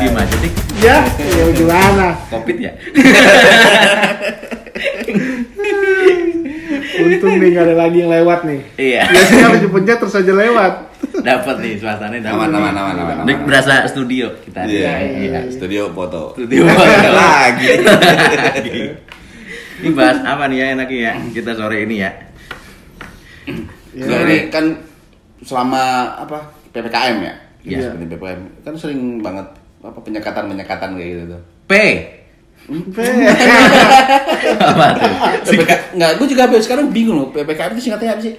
Diem aja dik. Ya, ya gimana? Covid ya. Untung nih nggak ada lagi yang lewat nih. Iya. Biasanya harus dipencet terus aja lewat. Dapat nih suasananya dapat. Aman, aman, aman, aman, Dik berasa studio kita. Iya, Iya. studio foto. Studio lagi. Ini bahas apa nih ya enaknya ya kita sore ini ya. Ya, Nah, ini kan selama apa ppkm ya? Iya. Iya. Seperti ppkm kan sering banget apa penyekatan penyekatan kayak gitu tuh. P. apa tuh? PPK, nggak, gue juga sampai sekarang bingung loh. PPKM itu singkatnya apa sih?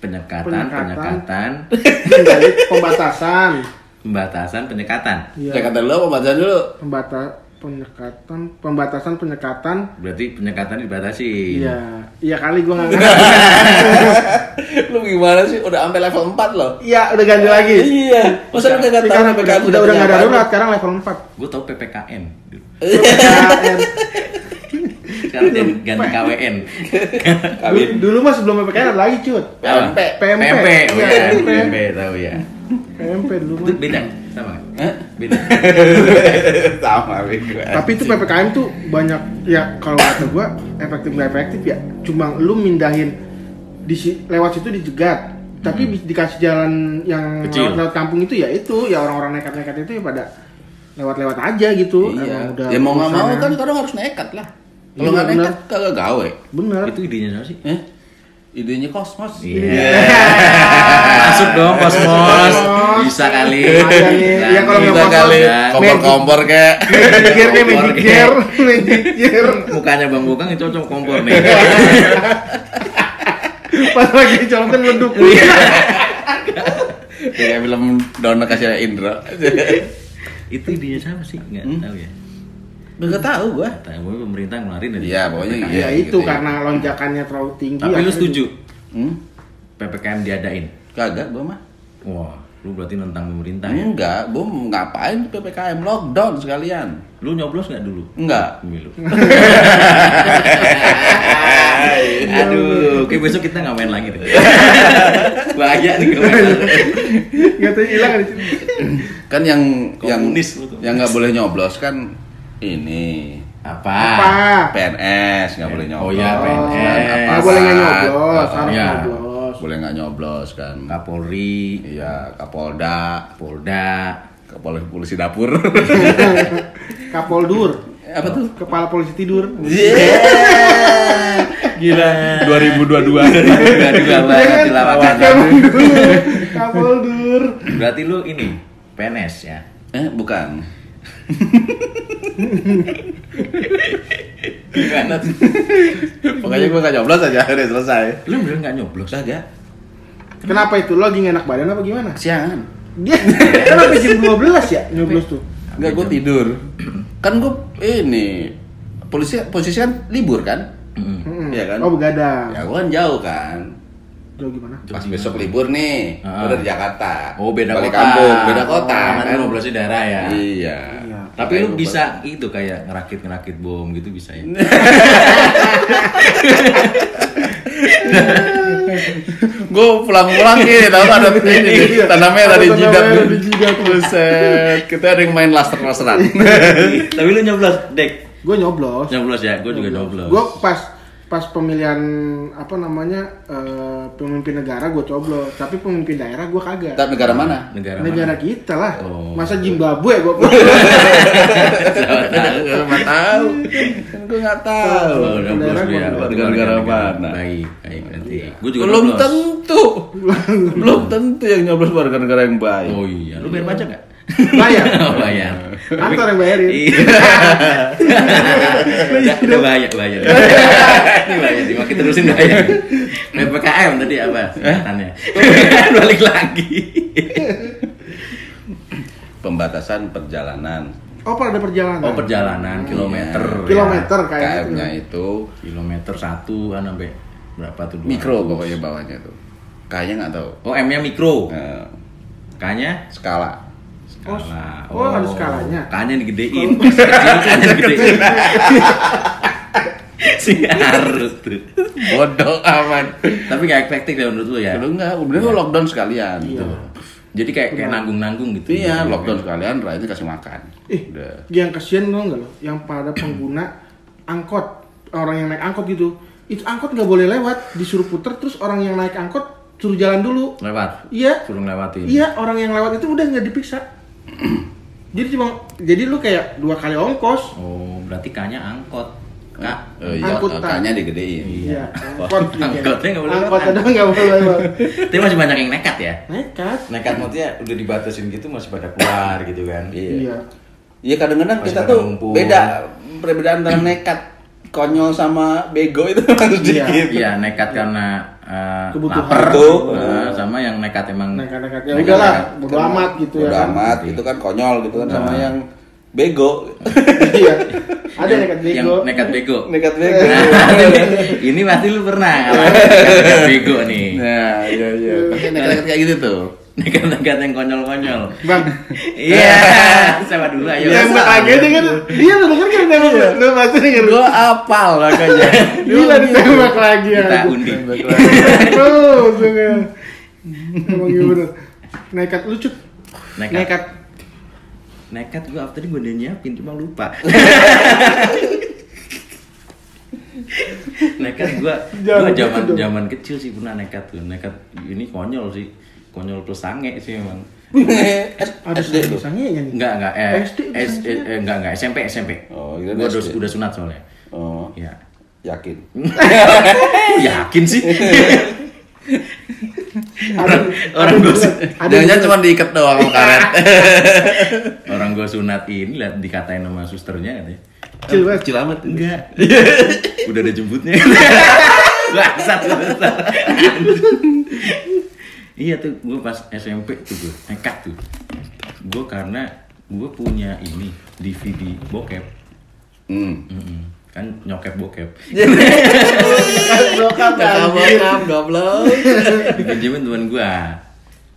Penyekatan, Penyekatan. penyekatan, pembatasan. pembatasan, penyekatan. Iya. Penyekatan dulu pembatasan dulu? Pembata penyekatan, pembatasan penyekatan. Berarti penyekatan dibatasi. Iya, iya kali gua nggak ngerti. lu gimana sih? Udah sampai level 4 loh. Iya, udah ganti lagi. Iya. Masa lu Tapi tahu PPKM udah udah nggak punya darurat, sekarang level 4. Gue tau PPKN. PPKN. Sekarang jadi ganti KWN. Dulu, dulu mah sebelum PPKN ada lagi, cut. PMP. PMP. PMP. Oh Iya, ya, PMP. Tahu ya. PMP dulu Itu beda sama? Hah? Beda. Sama. Tapi itu PPKM tuh banyak ya kalau kata gua efektif nggak efektif ya. Cuma lu mindahin di lewat situ dijegat. Tapi di- dikasih jalan yang Kecil. lewat, kampung itu ya itu ya orang-orang nekat-nekat itu ya pada lewat-lewat aja gitu. Iya. Emang udah Ya mau nggak mau kan sekarang harus nekat lah. Kalau Iya, nggak nekat kagak gawe. bener. Itu idenya siapa sih? Eh? Idenya kosmos. Iya. Masuk dong Kosmos. Bisa kali. Ada nih. Ya, kalau nggak kali kompor-kompor kayak. Magic gear nih, magic gear, magic gear. Mukanya Bang Bukang itu cocok kompor nih. Pas lagi colokan leduk. Kayak film Dona kasih Indra. itu idenya siapa sih? Enggak Hmm? tahu ya. Enggak tahu gua. Tahu pemerintah ngeluarin aja. Iya, pokoknya PPKM. Ya Iya, itu gitu ya. karena lonjakannya terlalu tinggi. Tapi lu setuju Hmm? PPKM diadain? Kagak gua mah. Wah, lu berarti nentang pemerintah ya? Enggak, gua mau ngapain PPKM lockdown sekalian. Lu nyoblos nggak dulu? Enggak. Pemilu. Aduh, oke besok kita nggak main lagi deh. Bahaya nih kalau. Nggak tahu hilang. Kan yang yang Komunis lu tuh. yang nggak boleh nyoblos kan ini Apa? Apa? PNS nggak boleh Oh nyoblos. iya, PNS. Apa Nggak boleh nggak nyoblos, harus Iya. nyoblos. boleh nggak nyoblos kan. Kapolri, Iya, Kapolda, Polda, Kapolri polisi dapur. Kapoldur. Apa tuh? Kepala polisi tidur. Gila, 2022. dua-dua banget di lapangan. Kapoldur. Kapoldur. Berarti lu ini PNS ya? eh, bukan. Gimana tuh? Pokoknya gua nggak nyoblos aja, udah selesai. Lu bener nggak nyoblos? Kagak. Kenapa itu? Lo lagi enak badan apa gimana? Kesiangan. Dia kan sampai jam 12 ya nyoblos tuh. Enggak, gue tidur. Kan gue ini polisi posisi kan libur kan? Iya kan? Oh begadang. Ya gue kan jauh kan. Jauh gimana? Pas besok libur nih, Ah. gue dari Jakarta. Oh beda Balik kota. kampung, beda kota. Karena kan? lu ngobrolnya daerah ya. Iya. Iya. Tapi lu bisa itu kayak ngerakit ngerakit bom gitu bisa ya? gue pulang-pulang gini, tau ada ini Iya. tanda merah di jidat. di. Buset, kita ada yang main laster-lasteran. Tapi lu nyoblos, Dek. Gue nyoblos. Nyoblos ya, gue juga nyoblos. Gue pas pas pemilihan apa namanya eh, pemimpin negara gue coblos, tapi pemimpin daerah gue kagak. Kita negara mana? negara, Negara mana? kita lah. Oh. Masa Zimbabwe gue Gue nggak tahu. Kan gue nggak tahu. Negara- negara mana? Baik, baik nanti. Gue juga Belum tentu. Belum tentu yang nyoblos warga negara yang baik. Oh iya, lu bayar pajak nggak? Bayar. Oh bayar. Kantor yang bayarin. Iya. Udah, udah bayar, bayar. Ini bayar, nih, makin terusin bayar. PPKM tadi apa? Singkatannya. Balik lagi. Pembatasan perjalanan. Oh pada ada perjalanan. Oh perjalanan kilometer. Iya. Kilometer ya. kayak gitu. KM-nya itu Kilometer satu kan sampai berapa tuh? 200? mikro pokoknya bawahnya tuh. Kayaknya nggak tahu. Oh M-nya mikro. Eh, K-nya skala. Skala. Oh, ada skalanya. K-nya digedein. Kecil K-nya digedein. sih harus tuh Bodoh amat. tapi gak efektif ya menurut lu ya Kalau enggak, kemudian lo lockdown sekalian. Iya. Tuh. jadi kayak kayak nanggung nanggung gitu Iya, lockdown sekalian, rakyatnya kasih makan. Eh, Udah. yang kasihan tau nggak lo? Yang pada pengguna angkot, orang yang naik angkot gitu, itu angkot nggak boleh lewat, disuruh puter, terus orang yang naik angkot suruh jalan dulu. lewat Iya, suruh ngelewatin iya orang yang lewat itu udah nggak diperiksa. jadi cuma, jadi lu kayak dua kali ongkos. oh berarti kanya angkot kak Oh, iya, Angkutan. angkanya digedein. Iya, Wah, angkot. angkotnya nggak boleh Angkot ada nggak boleh tapi masih banyak yang nekat ya Nekat. nekat maksudnya udah dibatasin gitu masih pada keluar gitu kan Iya. Iya. Iya kadang-kadang kita tuh ngumpul. beda perbedaan antara nekat, konyol sama bego itu harus Iya. dikit. iya nekat karena uh, Kebutuhan. lapar Tuh. uh, sama yang nekat emang Nekat-nekat. Ya nekat- udahlah, nekat. bodo amat gitu ya Bodo kan. amat, itu kan konyol gitu kan sama Nah. yang bego. Iya. Ada nekat yang bego. nekat bego nekat bego. Nah, ini pasti lu pernah ngalamin nekat bego nih Nah, iya iya. Nekat-nekat kayak gitu tuh. Nekat-nekat yang konyol-konyol. Bang, iya. Sama dulu ayo. Yang lagi aja kan. Dia lu denger kan nembak lu pasti denger. Gua apal makanya. gila ditembak lagi ya kita undi. Terus ya. emang gimana? Nekat. Lucu nekat. Nekat. Nekat gua after ini gua udah nyiapin cuma lupa. Nekat gua. Jangan gua gitu zaman zaman kecil sih pernah nekat tuh. Nekat ini konyol sih konyol plus sange sih emang ada SD tuh. sange nya nih enggak enggak eh, SD S, eh, eh, enggak enggak SMP SMP Oh, kirain gua udah, udah sunat soalnya Oh, ya yakin. yakin sih orang sun- ada Jangan-jangan cuma diikat doang sama karet. orang gua sunat ini lihat dikatain sama susternya katanya kecil banget Kecil amat. Enggak. Udah ada jemputnya. Bangsat. Iya tuh, gue pas SMP tuh gue nekat tuh. Gue karena gue punya ini DVD bokep. Hmm. Mm-mm. Kan nyokep bokep. bokap anjir. goblok. Dipinjemin teman gue.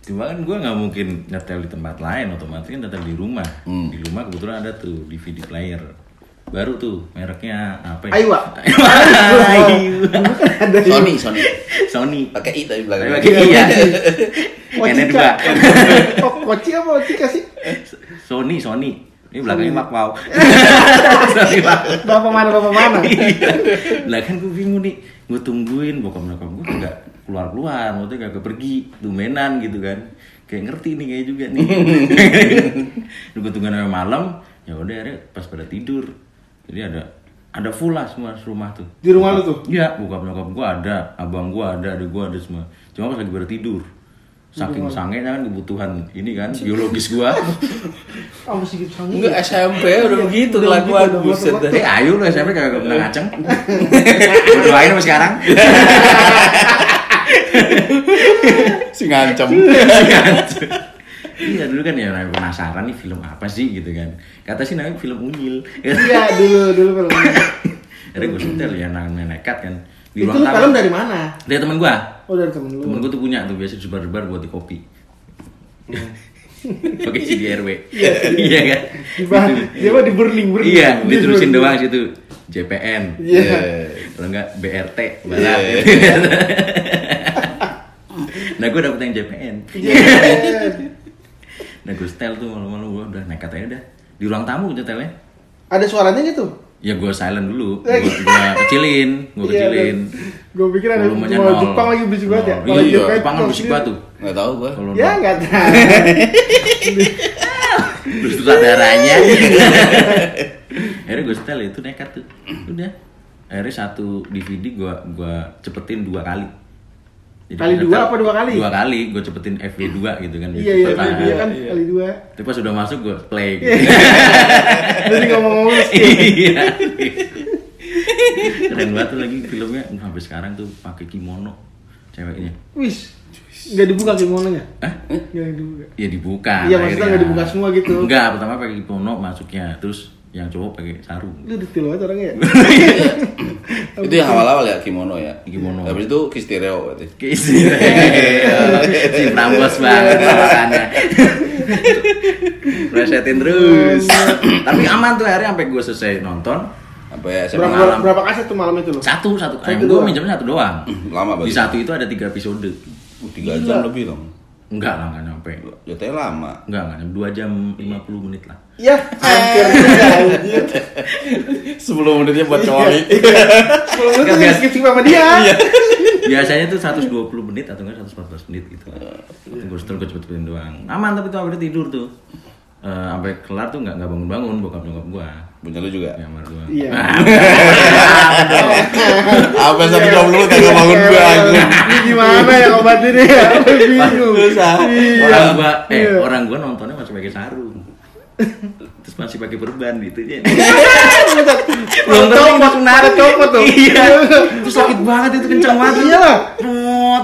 Cuma kan gue nggak mungkin nyetel di tempat lain, otomatis kan nyetel di rumah. Hmm. Di rumah kebetulan ada tuh DVD player. Baru tuh mereknya apa ya? Aiwa. Aiwa. ada Sony, Sony. Sony. Pakai i tapi Tapi belakangnya. pakai iya. Oh, N2. Cika. oh koci apa Cika sih Sony, Sony. Ini belakangnya Mak Wow. Sony Mak. bapak mana bapak mana Iya. Lah kan gue bingung nih. Gue tungguin bokap nyokap gue nggak keluar keluar, maksudnya gak pergi, tumenan gitu kan. Kayak ngerti nih kayak juga nih. gue tungguin sampai malam, ya udah pas pada tidur. Jadi ada ada full lah semua rumah tuh. di rumah lu tuh Iya, bokap nyokap gua ada, abang gua ada, adik gua ada semua. Cuma pas lagi pada tidur. Saking sangenya kan kebutuhan ini kan biologis gua. masih gitu sange Enggak SMP udah begitu Udah kelakuan buset. Eh ayo lu SMP kagak pernah ngaceng. Gua doain sama sekarang. Si ngancem. Iya dulu kan ya namanya penasaran nih film apa sih gitu kan. Kata sih namanya film unyil. iya dulu dulu kalau Akhirnya gue setel ya namanya nekat kan. Di itu lu ruang film dari mana Dari temen gua. oh dari temen lu Temen gua tuh punya tuh biasa sebar-sebar buat di kopi. Pakai CD RW. Iya kan? di bahan dia mah di burning burning Iya, Di ditulisin burning. doang situ. JPN. iya Kalau enggak BRT barat. Iya. nah, gue dapet yang JPN. iya Nah, gue setel tuh malam-malam gue udah nekat aja dah. Di ruang tamu gue nyetelnya. ada suaranya gitu Ya gue silent dulu, gue gua kecilin, gue kecilin. gue pikir ada nol. Jepang lagi berisik banget ya Nol. Kalau Iya, Jepang Jepang kan berisik banget tuh. Enggak tahu gua. Kalau ya nggak tahu terus sutradaranya akhirnya gue setel itu nekat tuh udah akhirnya satu DVD gue gua cepetin dua kali Kali gua dua apa dua kali? dua kali gue cepetin FV 2 gitu kan iya iya Cepetan. dia kan Iya. kali dua tapi pas udah masuk gue play gitu. jadi ngomong-ngomong iya keren banget tuh lagi filmnya sampai sekarang tuh pakai kimono ceweknya wis nggak dibuka kimononya Hah? nggak dibuka ya dibuka Iya, maksudnya nggak dibuka semua gitu. enggak pertama pakai kimono masuknya terus yang cowok pakai sarung lu detail banget orangnya ya Itu yang awal-awal ya kimono ya. Kimono. Habis itu kistereo berarti. Kisi. si Prambos banget perasaannya. Resetin terus. Tapi aman tuh akhirnya sampai gue selesai nonton. sampai SMA Berapa, malam. berapa kaset tuh malam itu lo? Satu, satu. Satu gue doang. minjemnya satu doang. Lama Di banget. satu itu ada tiga episode. Uh, tiga jam lebih dong. Enggak lah, enggak nyampe. Jatuhnya lama. Enggak, enggak nyampe. Dua jam 50 menit lah. Ya, hampir anjir. 10 menitnya buat cowok. Kalau lu tuh biasa. skip sama dia. Biasanya tuh 120 menit atau enggak 114 menit gitu. Gue setel gue cepet-cepetin doang. Aman tapi tuh akhirnya tidur tuh. Eh, sampai kelar tuh nggak nggak bangun-bangun bokap nyokap gua. Punya lu juga. Nyamar doang. Iya. Apa satu jam lu kagak bangun gua anjing. Ini gimana ya obatinnya ya? Bingung. Iya. Orang gua eh Iya. orang gua nontonnya masih pakai sarung. Terus masih pakai perban gitu aja. Belum copot, pada copot tuh. Iya. Terus sakit banget itu kencang banget. Iya lah.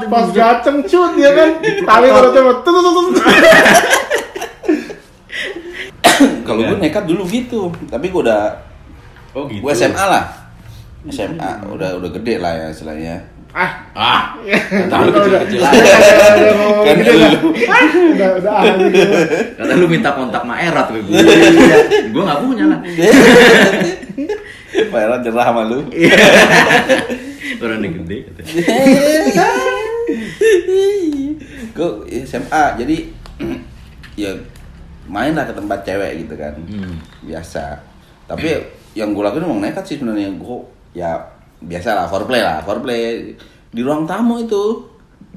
Pas gaceng cut ya kan. Tali kalau tuh tuh, tuh. Kalau gue nekat dulu gitu, tapi gue udah Oh gitu. gue SMA lah. SMA udah udah gede lah ya istilahnya. Ah. Ah. Tahu. Udah ngomong Kan lu. dah. Ah, Udah udah. Kata lu minta kontak Maerat ke gue. Gua nggak punya lah. Pak Era jerah sama lu. Orang gede gue SMA jadi ya main lah ke tempat cewek gitu kan. Hmm. biasa. Tapi yang gue lakuin emang nekat sih sebenarnya. Gue ya biasa lah foreplay lah foreplay. Di ruang tamu itu.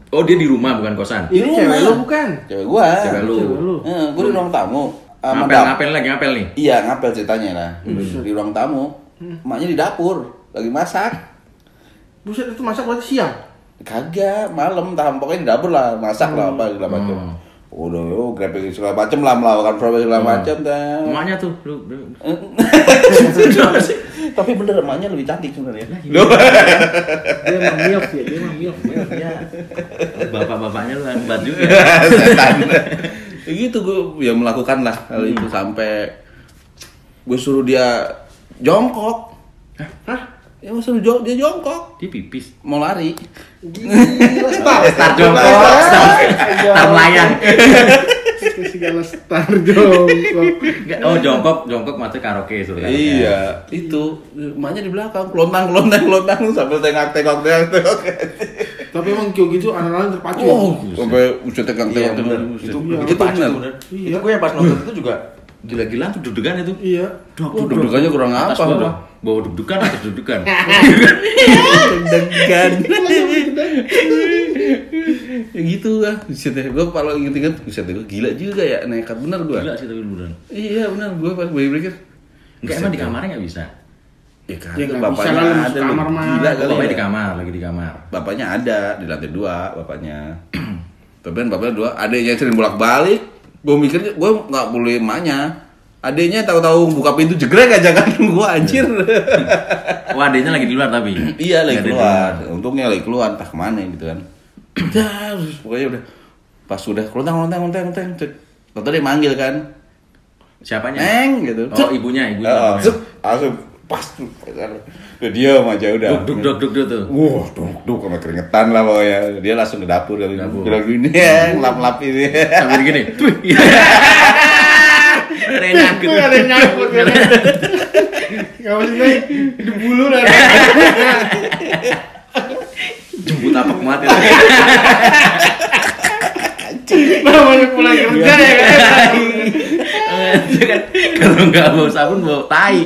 Oh dia di rumah bukan kosan. Ini Iya, cewek lu bukan? cewek gua. Cewek lu. Cewek lu. gue di ruang tamu. Sama Ngapel dap- ngapel lagi ngapel nih. iya ngapel ceritanya lah. Di ruang tamu. Emaknya di dapur lagi masak. Buset itu masak berarti siang. kagak malam tahan. Pokoknya di dapur lah masak lah apa segala macam. Hmm. Udah oh, grabing segala macam lah melakukan proses segala macam dah Emaknya tuh lu. lu. tapi bener emaknya lebih cantik sebenarnya Dia emang milf ya, dia emang milf. Ya. Bapak-bapaknya lu hebat juga. setan ya gitu gue ya melakukan lah hal itu sampai gue suruh dia jongkok Hah? Ya suruh jong- dia jongkok Dia pipis. mau lari Gila, star. Star jongkok, star, star melayang. Segala star jongkok. Oh jongkok, jongkok mati karaoke karaoke. iya itu emaknya di belakang kelontang kelontang kelontang sambil tengok tengok tengok tengok Tapi emang kayak gitu anak-anak terpacu ya. oh sampai udah tegang Iya, tengok bener. itu Itu, Iya. itu. Iya. Itu gue yang pas nonton itu juga gila-gilaan tuh deg-degan itu. Iya. Deg-degannya kurang apa bawah deg-degan, atas deg-degan. deg-degan ya gitu lah buset ya gue kalau inget-inget buset gue gila juga ya nekat bener gue Gila sih tapi beneran. iya bener gue pas bayi berpikir Enggak emang di kamarnya nggak bisa. ya kan Ya, bapaknya bisa ada kamar gila kali bapaknya ya. di kamar, lagi di kamar. bapaknya ada di lantai dua bapaknya tapi kan bapaknya dua adiknya sering bolak balik gue mikirnya gue nggak boleh emaknya adiknya tahu-tahu buka pintu jegrek aja kan gue anjir Wah, adanya lagi di luar tapi. iya lagi keluar luar. untungnya lagi keluar entah ke mana gitu kan Terus pokoknya udah pas udah kelontang kelontang kelontang kelontang Tahu dia manggil kan Siapanya? neng gitu Oh, ibunya, ibunya. Oh, zup, langsung pas tuh udah diam aja udah Duk duk duk duk duk tuh. Wah, duk duk sama keringetan lah pokoknya. Dia langsung ke dapur kali Dapur. bilang gini ya, lap-lap ini. Sambil gini. Rena Itu ada yang nyangkut ya. Gak maksudnya di bulu lah. jemput apa mati. Namanya pulang kerja ya kan. Itu kan kalau nggak bau sabun bau tai.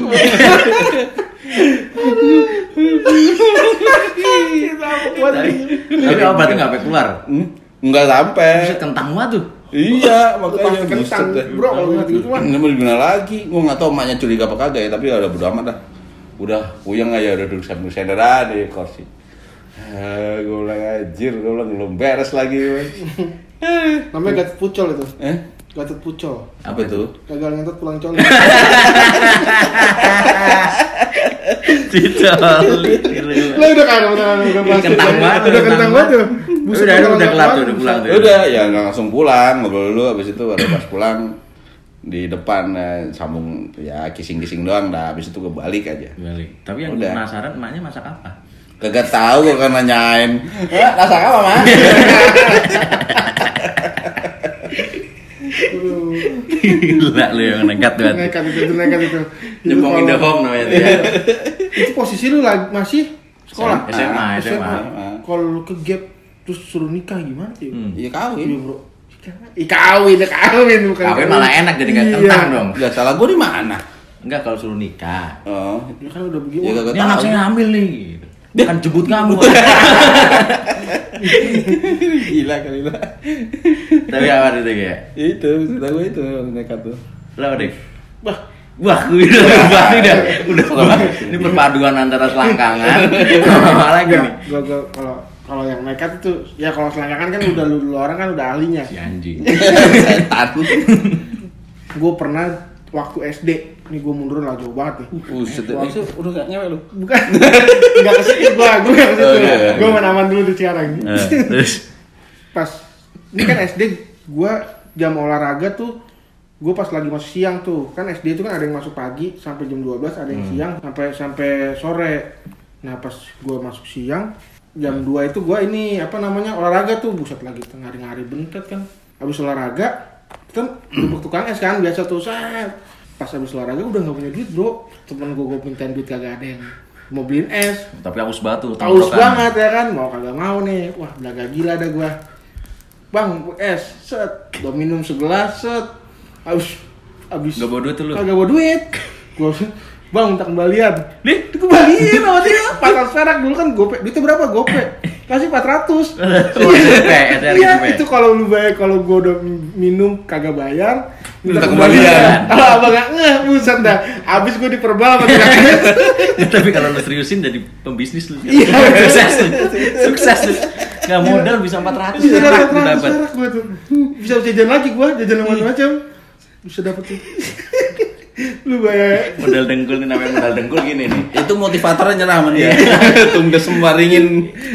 tapi, obatnya nggak sampai keluar. Hmm, Enggak sampai. Buset kentang banget tuh. Iya, makanya kentang, bro, kalau nggak gitu mah. Ini mau gimana lagi? Gua nggak tahu emaknya curiga apa kagak ya, tapi udah bodo amat dah. Udah puyeng aja udah duduk sambil sender aja di kursi. Ah, gue bilang anjir, gue bilang belum beres lagi. gue. Namanya gatot pucol itu. eh, Gatot pucol. apa itu? Gagal ngentot pulang coli. Dicoli. Lah udah kan udah Kentang banget, Udah kentang banget tuh. Udah, udah, udah kelar tuh, udah pulang tuh. Ya udah ya nggak langsung pulang ngobrol dulu habis itu baru pas pulang di depan eh, sambung ya kissing-kissing doang dah habis itu gue balik aja Balik. Tapi yang Udah. penasaran emaknya masak apa? kagak tahu gue kan nanyain eh, masak apa Aduh, Gila lu yang nekat banget. nekat itu, itu nekat itu. Jepong in the home namanya itu ya. Iya. Itu posisi lu lagi masih sekolah. SMA, Ah, SMA. Kalau lu ke gap terus suruh nikah gimana sih? Hmm. Iya Iya kawin. bro. Ih kawin, ya kawin bukan. Kawin malah enak jadi nggak Iya. kentang dong. Gak salah gue di mana? Enggak kalau suruh nikah. Oh, Ya kan udah begini. Ya, Wah, Ini anak saya hamil nih. Kan jemput kamu. gila kali lah. Tapi apa itu kayak? itu, cerita gue itu nekat tuh. Lo deh. Bah, Wah, gue udah wah, udah udah wah, ini perpaduan antara selangkangan sama lagi nih. gua, gua kalau kalau yang nekat itu ya kalau selangkangan kan udah lu, lu orang kan udah ahlinya. Si anjing. Setan. Gue pernah waktu SD, nih gue mundur lah jauh banget nih. Buset, itu udah gak nyewe lu. Bukan, nggak ke situ gua, gue nggak ke situ. Oh, iya, iya. Gue main aman dulu tuh sekarang. Eh, terus Pas, ini kan SD, gue jam olahraga tuh, gue pas lagi masuk siang tuh, kan SD itu kan ada yang masuk pagi sampai jam 12, ada yang siang sampai sampai sore. Nah pas gue masuk siang, jam 2 itu gue ini apa namanya olahraga tuh, buset lagi tengah hari bentet kan. Habis olahraga, kita duduk tukang es kan biasa tuh set. Pas habis olahraga udah nggak punya duit bro, temen gue gue mintain duit kagak ada yang mau beliin es, tapi haus batu. Tenggorokan. banget ya kan, mau kagak mau nih. Wah, belaga gila dah gua. Bang, es, set. Gua minum segelas, set. Habis habis Gak bawa duit lu. kagak bawa duit. Gua Bang, minta kembalian. Nih, dikembaliin sama dia. 400 perak dulu kan gope. Duitnya berapa gope? Kasih 400. Oh, SMP, SR Iya, Pe. itu kalau lu bayar kalau gua udah minum kagak bayar, minta kembalian. Kalau abang nggak ngeh, buset dah. Habis gua diperbal sama dia. tapi kalau lu seriusin jadi pembisnis lu. Iya. Sukses lu. Sukses lu. Nggak modal bisa 400 bisa dapat dapat. perak gua tuh bisa jajan lagi gua jajan macam-macam bisa dapat tuh lu bayar Modal dengkul ini namanya modal dengkul gini nih. Itu motivatornya nyerah sama dia. Tunggu sembaringin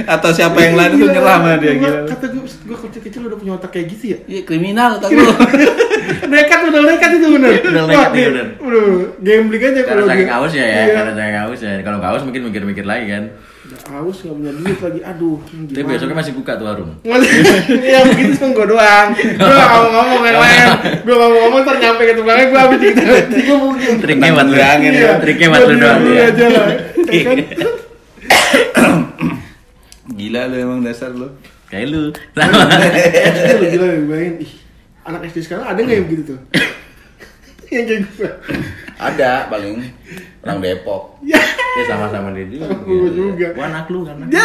atau siapa yang lain itu nyerah sama dia gila. kata gua gua kecil-kecil udah punya otak kayak gitu ya Iya kriminal tak lu. nekat udah nekat itu bener Udah Wah, nekat, nih, bener. udah gambling aja Karena kalau saking dia- haus ya ya, Iya. karena saking ya. Kalau haus mungkin mikir-mikir lagi kan. Udah haus nggak punya duit lagi aduh ini Tapi gimana? besoknya masih buka tuh warung. Iya begitu cuma gue doang Gue gak ngomong-ngomong yang lain Gue ngomong-ngomong ntar nyampe ke tukangnya gue habis dikit Jadi gue mungkin Triknya buat lu. Bilangin Iya. Triknya buat lu doang. Ya. Ya kan? Gila lu emang dasar lu. Kayak lu. SD lu gila ya bayangin Anak SD sekarang ada gak yang gitu tuh? yang kayak gue Ada paling orang Depok. Ya Ya sama-sama dia juga. Sama gua juga. Gua anak lu kan. Ya.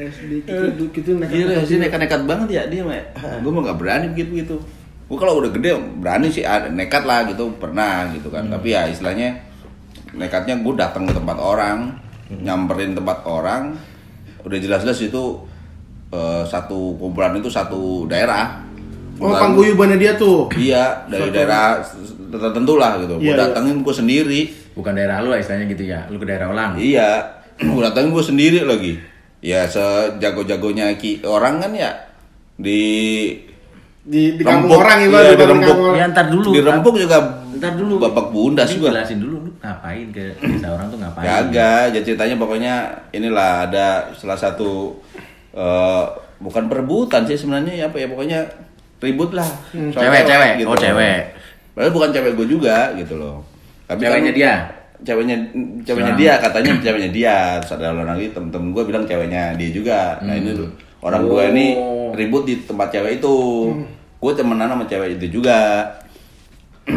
SD gitu gitu nekat Gila sih nekat-nekat banget ya dia mah. Gue mah gak berani begitu gitu. Gue kalau udah gede berani sih ada nekat lah gitu pernah gitu kan. Tapi ya istilahnya nekatnya gue datang ke tempat orang, nyamperin tempat orang, udah jelas-jelas itu eh, satu kumpulan itu satu daerah. Oh Bukan- pangguyubannya dia tuh Iya dari Satu- daerah tertentu lah gitu. Gue Iya, iya. datengin gue sendiri. Bukan daerah lu lah istilahnya gitu ya. Lu ke daerah ulang. Iya, gue datangin gue sendiri lagi. Ya sejago-jagonya ki orang kan ya di di, di kampung Rempuk, orang iya, ibarat di di Rempuk. orang. Ya ntar dulu. di rempuk juga Ntar dulu. babak bundas Ini gua. jelasin dulu lu ngapain ke desa orang tuh ngapain. Kagak, jadi ceritanya pokoknya inilah ada salah satu eh, bukan perebutan sih sebenarnya ya apa ya pokoknya ribut lah. Hmm. Cewek, cewek. gitu. Oh, cewek. Padahal bukan cewek gue juga gitu loh. Tapi Ceweknya kan- dia? Ceweknya ceweknya Nah. dia katanya ceweknya dia. Terus ada orang lagi temen-temen gue bilang ceweknya dia juga. Nah ini tuh orang gue ini Oh. ribut di tempat cewek itu. Gue temenan sama cewek itu juga.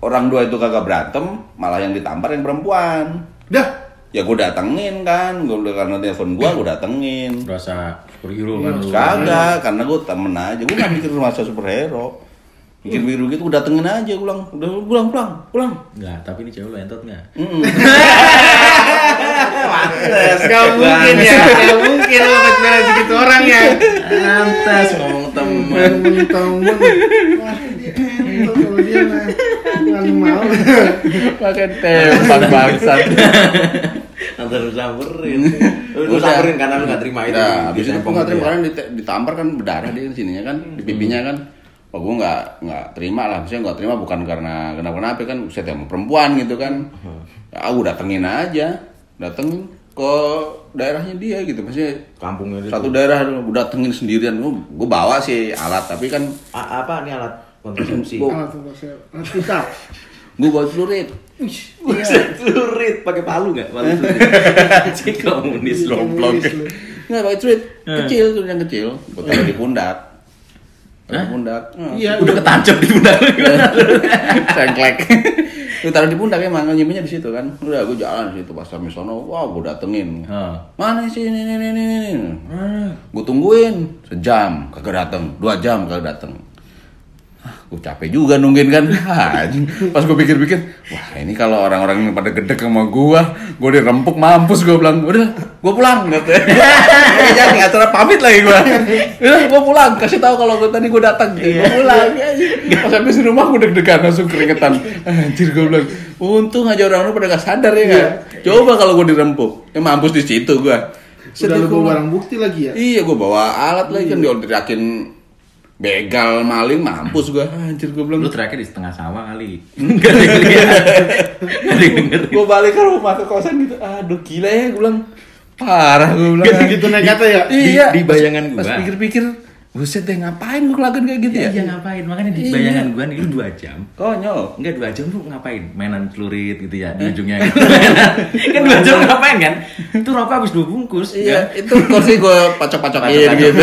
orang dua itu kagak berantem, malah yang ditampar yang perempuan. Dah, Ya gue datengin kan, gue udah karena telepon gue, gue datengin. Berasa superhero kan lu. Kagak, karena gue temen aja, gue gak mikir masa superhero. Mikir mikir gitu, gue datengin aja, pulang, udah pulang, pulang, pulang. Enggak, tapi ini cewek lu entot enggak? Mm-mm. Gak mungkin ya, gak mungkin lo pacaran segitu orang ya. Pantas ngomong temen. Temen-temen, wah dia kalau dia mah nggak mau. Pakai tembak bangsat. Nanti lu samperin. Lu, samperin karena lu gak terima itu. Nah, habis itu gitu terima karena ditampar kan berdarah di sininya kan, di pipinya kan. Oh gue nggak nggak terima lah, maksudnya nggak terima bukan karena kenapa-napa kan, saya tembak perempuan gitu kan. Ya gue datengin aja, datengin. ke daerahnya dia gitu maksudnya Kampungnya dia satu tuh. daerah gue datengin sendirian gue bawa sih alat tapi kan A- apa nih alat Oh. Alat kontrasepsi. Alat vital. gue bawa celurit Buset, celurit pakai palu nggak? Palu celurit. Si komunis goblok. Komunis lu. nggak pakai celurit Eh. kecil celurit yang kecil gue taruh di pundak taruh di pundak. Iya. Udah ketancap di pundak? Sengklek. Gue taruh di pundak emang nyimpennya di situ kan. Udah gue jalan di situ pas sampai sono. Wah, gue datengin. Mana sih ini ini ini ini. Gue tungguin sejam kagak dateng, dua jam kagak dateng. Gue capek juga nungguin kan. Pas gue pikir-pikir, wah ini kalau orang-orang yang pada gedek sama gue, gue dirempuk mampus gue bilang, udah, gue pulang jangan nggak acara pamit lagi gue. Udah, gue pulang. Kasih tahu kalau gue tadi gue datang. Gue pulang. Pas sampai di rumah gue deg-degan langsung keringetan. Anjir gue bilang, untung aja orang-orang pada gak sadar ya kan. Coba kalau gue dirempuk, ya mampus di situ gue. Udah lu bawa barang bukti lagi ya? Iya, gue bawa alat lagi kan diorientakin begal maling mampus gue. Anjir gue bilang. Lu terakhir di setengah sawah kali. Enggak denger. gue balik ke rumah ke kosan gitu. Aduh gila ya gue bilang. Parah gue bilang. Gitu nekatnya ya? Iya. Di- di bayangan Pas gua. pikir-pikir, buset deh ngapain gue ngelakuin kayak gitu Iya, ya? iya ngapain? Makanya di Iya. bayangan gua nih lu dua jam. Konyol. Enggak dua jam tuh ngapain? Mainan celurit gitu ya di ujungnya. kan dua jam ngapain kan? Itu rokok habis dua bungkus. Iya, kan? itu kursi gue pacok-pacokin Pacok-pacokin, gitu.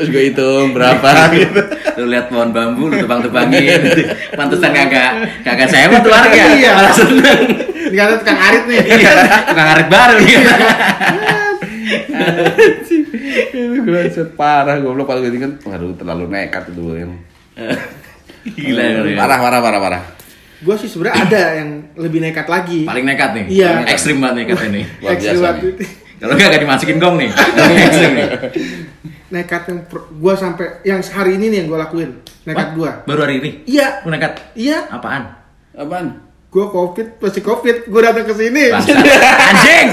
Iya. Terus gue hitung berapa gitu. Lu lihat pohon bambu lu tebang-tebangin. Pantesan kagak kagak sewa tuh warga. Iya. Malah seneng. Ini kata tukang arit nih. Iya, tukang ngaret baru nih. Itu gue parah gue belum pas gue kan, waduh terlalu nekat itu gue yang. Gila, gila. Parah, parah, parah, parah. Gue sih sebenarnya ada yang lebih nekat lagi. Paling nekat nih. Iya. Paling Ekstrim banget nekat ini. Ekstrim biasa waktu nih. itu. Kalau enggak gak dimasukin gong nih. Nekat yang gue sampai yang hari ini nih yang gue lakuin. Nekat gue. Baru hari ini. Iya. Lu nekat. Iya. Apaan? Apaan? Gue covid, masih covid. Gue datang ke sini. Anjing.